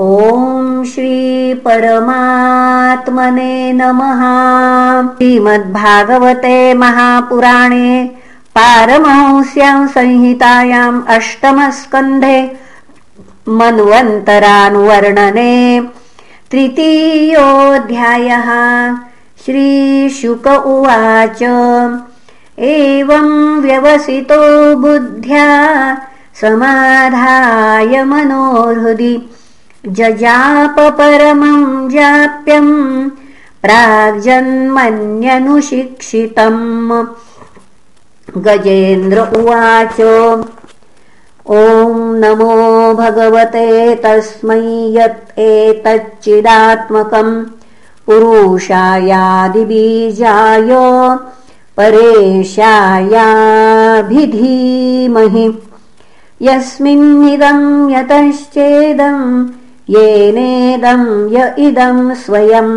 ॐ श्रीपरमात्मने नमः। श्रीमद्भागवते महापुराणे पारमहंस्यां संहितायाम् अष्टमस्कन्धे मन्वन्तरानुवर्णने तृतीयोऽध्यायः। श्रीशुक उवाच। एवं व्यवसितो बुद्ध्या समाधाय मनोहृदि जजाप परमं जाप्यम् प्राग्जन्मन्यनुशिक्षितम्। गजेन्द्र उवाच ॐ नमो भगवते तस्मै यत् एतच्चिदात्मकम् पुरुषायादिबीजाय परेशायाभिधीमहि। यस्मिन्निदं यतश्चेदम् येनेदं य इदं स्वयम्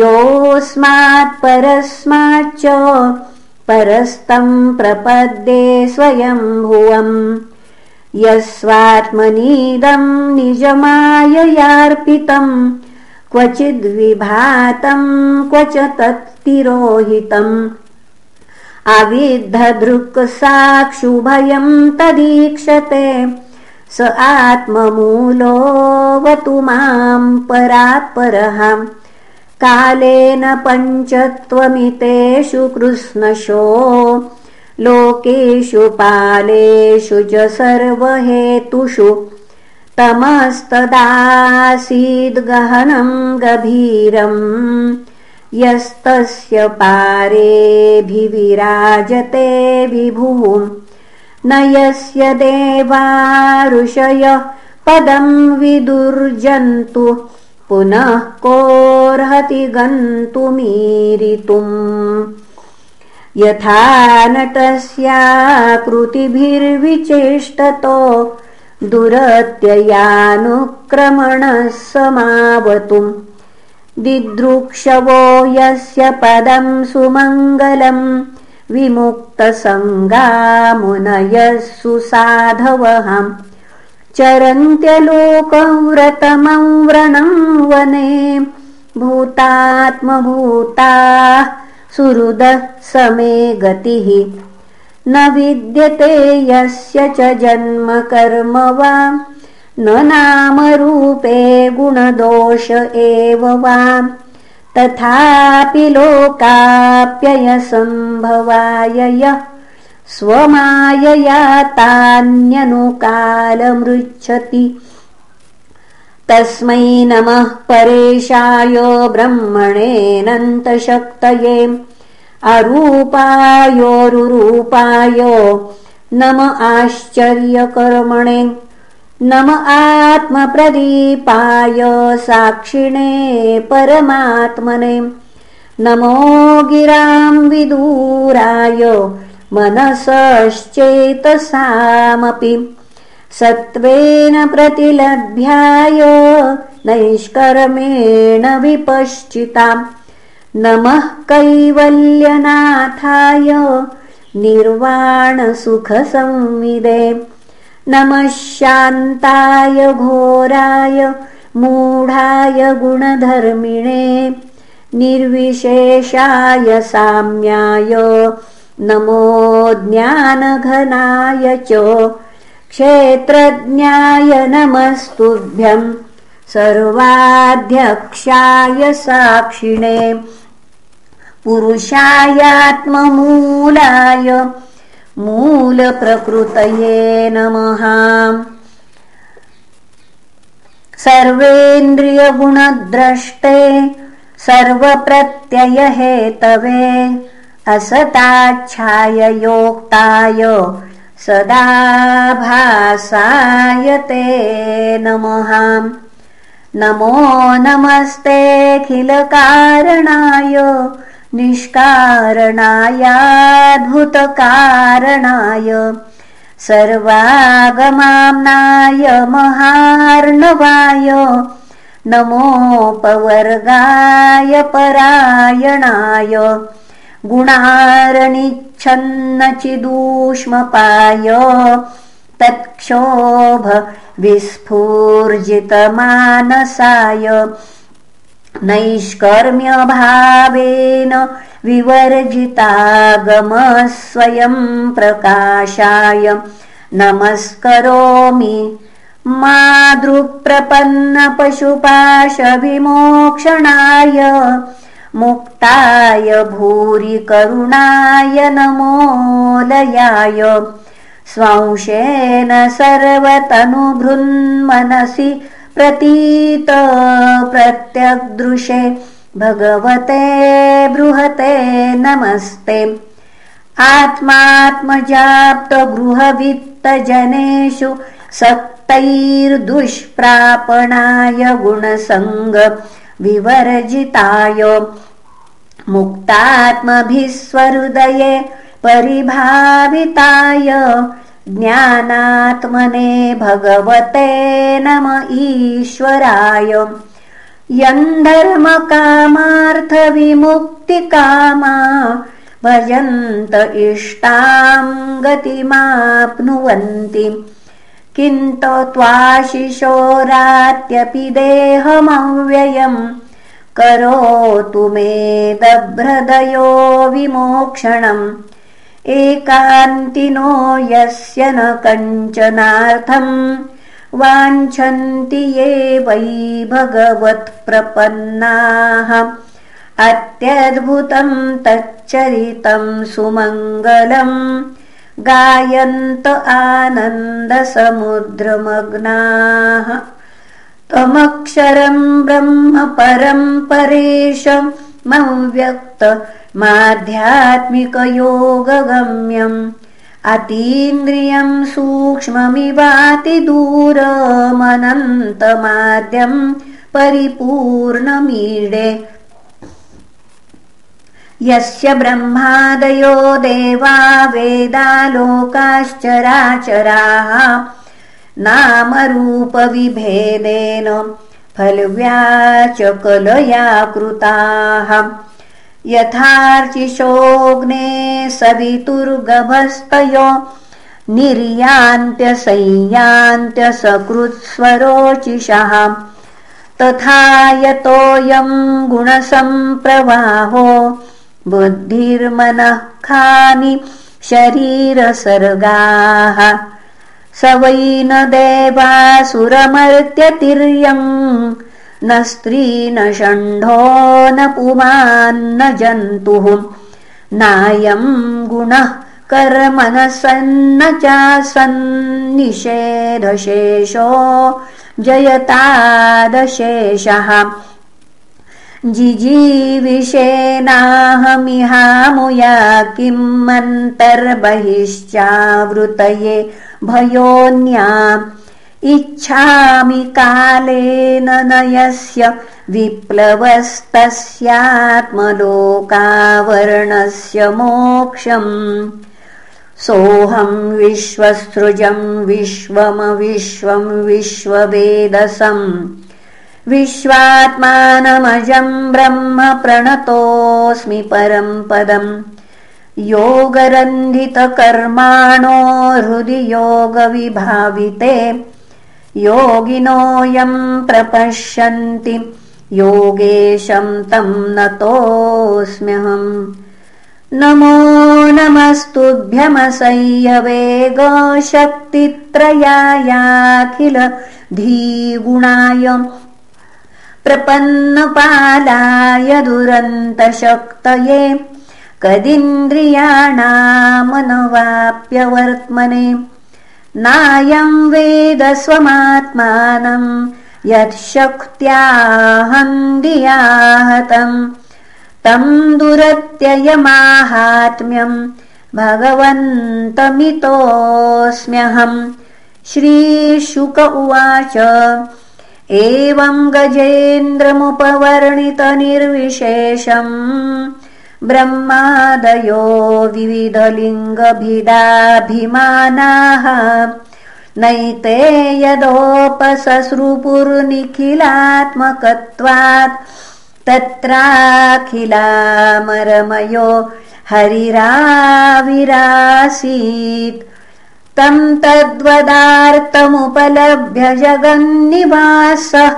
योऽस्मात्परस्माच्च परस्तं प्रपद्ये स्वयम्भुवम् यस्वात्मनीदं निजमाययार्पितम् क्वचिद्विभातं क्व च तत्तिरोहितम् अविद्धदृक्साक्षुभयं तदीक्षते स आत्ममूलोऽवतु मां परात्परः कालेन पञ्चत्वमितेषु कृष्णशो। लोकेषु पालेषु च सर्वहेतुषु। तमस्तदासीद्गहनं गभीरम् यस्तस्य पारेऽभिविराजते विभुः न यस्य देवा पदं विदुर्जन्तु। पुनः कोर्हति गन्तुमीरितुम्। यथा नटस्याकृतिभिर्विचेष्टतो दुरत्ययानुक्रमणः समावतुम् दिदृक्षवो यस्य पदं सुमङ्गलम् विमुक्तसङ्गामुनयः सुसाधवहम् चरन्त्यलोकव्रतमं व्रणं वने भूतात्मभूताः सुहृदः समे गतिः। न विद्यते यस्य च जन्म कर्म वा न नामरूपे गुणदोष एव वा तथापि लोकाप्ययसम्भवाय यः स्वमायया तान्यनुकालमृच्छति तस्मै नमः परेशाय ब्रह्मणेऽनन्तशक्तये। अरूपायोरुरूपाय नम आश्चर्यकर्मणे नम आत्मप्रदीपाय साक्षिणे परमात्मने। नमो गिरां विदूराय मनसश्चेतसामपि। सत्त्वेन प्रतिलभ्याय नैष्कर्मेण विपश्चिताम् नमः कैवल्यनाथाय निर्वाणसुखसंविदे नमः शान्ताय घोराय मूढाय गुणधर्मिणे निर्विशेषाय साम्याय नमो ज्ञानघनाय च क्षेत्रज्ञाय नमस्तुभ्यं सर्वाध्यक्षाय साक्षिणे पुरुषायात्ममूलाय मूलप्रकृतये नमः। सर्वेन्द्रियगुणद्रष्टे सर्वप्रत्ययहेतवे असताच्छाययोक्ताय सदा भासाय ते नमः। नमो नमस्तेऽखिलकारणाय निष्कारणायाद्भुतकारणाय सर्वागमाम्नाय महार्णवाय नमोपवर्गाय परायणाय गुणारणिच्छन्नचिदूष्मपाय तत्क्षोभ विस्फूर्जितमानसाय नैष्कर्म्यभावेन विवर्जितागमस्वयं प्रकाशाय नमस्करोमि। मातृप्रपन्नपशुपाशविमोक्षणाय मुक्ताय भूरि करुणाय नमोलयाय। स्वांशेन सर्वतनुभृन्मनसि प्रतीत प्रत्यग्दृशे भगवते बृहते नमस्ते। आत्मात्मजाप्तगृहवित्तजनेषु सक्तैर्दुष्प्रापणाय गुणसङ्ग विवर्जिताय। मुक्तात्मभिस्वहृदये परिभाविताय ज्ञानात्मने भगवते नम ईश्वराय। यन्धर्मकामार्थविमुक्तिकामा भजन्त इष्टां गतिमाप्नुवन्ति। किन्तु त्वाशिशोरात्यपि देहमव्ययम् करोतु मे दभ्रदयो विमोक्षणम् एकान्तिनो यस्य न कञ्चनार्थम् वाञ्छन्ति ये वै भगवत्प्रपन्नाः। अत्यद्भुतं तच्चरितं सुमङ्गलम् गायन्त आनन्दसमुद्रमग्नाः। त्वमक्षरं ब्रह्म परं परेशमव्यक्त माध्यात्मिकयोगगम्यम्। अतीन्द्रियं सूक्ष्ममिवातिदूरमनन्तमाद्यं परिपूर्णमीडे। यस्य ब्रह्मादयो देवा वेदालोकाश्चराचराः नामरूपविभेदेन फलव्याचकलया कृताः यथार्चिशोऽग्ने सवितुर्गभस्तयो निर्यान्त्यसंयान्त्यसकृत्स्वरोचिषः। तथा यतोऽयं गुणसम्प्रवाहो बुद्धिर्मनः खानि शरीरसर्गाः स वै न देवासुरमर्त्यतिर्यम् न स्त्री न षण्ढो न पुमान्न जन्तुः। नायं गुणः कर्मनसन्न चासन्निषेधशेषो जयतादशेषः। जिजीविषेनाहमिहामुया किम् अन्तर्बहिश्चावृतये भयोन्या इच्छामि कालेन न यस्य विप्लवस्तस्यात्मलोकावर्णस्य मोक्षम्। सोऽहं विश्वसृजं विश्वमविश्वं विश्ववेदसम्। विश्वात्मानमजम् ब्रह्म प्रणतोऽस्मि परम् पदम् योगरन्धितकर्माणो हृदि योगविभाविते योगिनोऽयम् प्रपश्यन्ति योगेशम् तम् नतोऽस्म्यहम्। नमो नमस्तुभ्यमसह्यवेगशक्तित्रयायाखिल धीगुणाय प्रपन्नपालाय दुरन्तशक्तये कदिन्द्रियाणामनवाप्यवर्त्मने नायं वेद स्वमात्मानं यच्छक्त्याहन्दियाहतम् तं दुरत्ययमाहात्म्यं भगवन्तमितोऽस्म्यहम् श्रीशुक उवाच एवं गजेन्द्रमुपवर्णितनिर्विशेषम् ब्रह्मादयो विविधलिङ्गभिदाभिमानाः। नैते यदोपससृपुर्निखिलात्मकत्वात् तत्राखिलामरमयो हरिराविरासीत्। तम् तद्वदार्तमुपलभ्य जगन्निवासः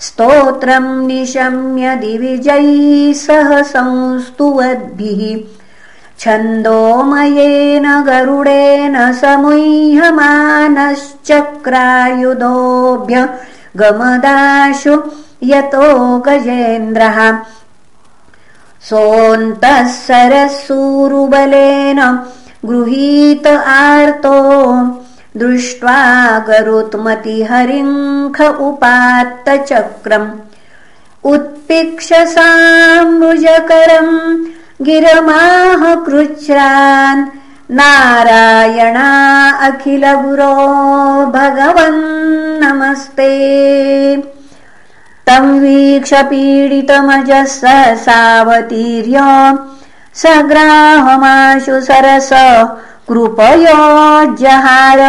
स्तोत्रम् निशम्य दिविजयी सह संस्तुवद्भिः। छन्दोमयेन गरुडेन समुह्यमानश्चक्रायुधोऽभ्य गमदाशु यतो गजेन्द्रः। सोऽन्तः सरसूरुबलेन गृहीत आर्तो दृष्ट्वा गरुत्मतिहरिङ्ख उपात्तचक्रम्। उत्पिक्ष सामृजकरम् गिरमाह कृच्छ्रान् नारायणा अखिलगुरो भगवन् नमस्ते। तं वीक्ष पीडितमजः सावतीर्य सग्राहमाशु सरस कृपयोज्जहार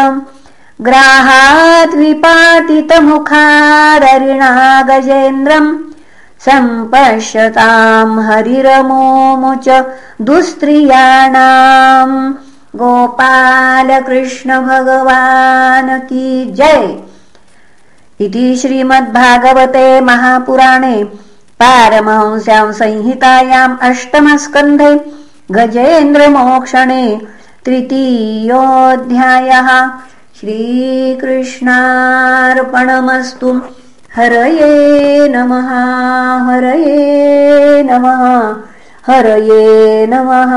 ग्राहाद्विपातितमुखादरिणा गजेन्द्रम् सम्पश्यताम् हरिरमोमुच दुस्त्रियाणाम् गोपालकृष्णभगवान् की जय। इति श्रीमद्भागवते महापुराणे पारमहंस्यां संहितायाम् अष्टमस्कन्धे गजेन्द्रमोक्षणे तृतीयोऽध्यायः श्रीकृष्णार्पणमस्तु। हरये नमः हरये नमः हरये नमः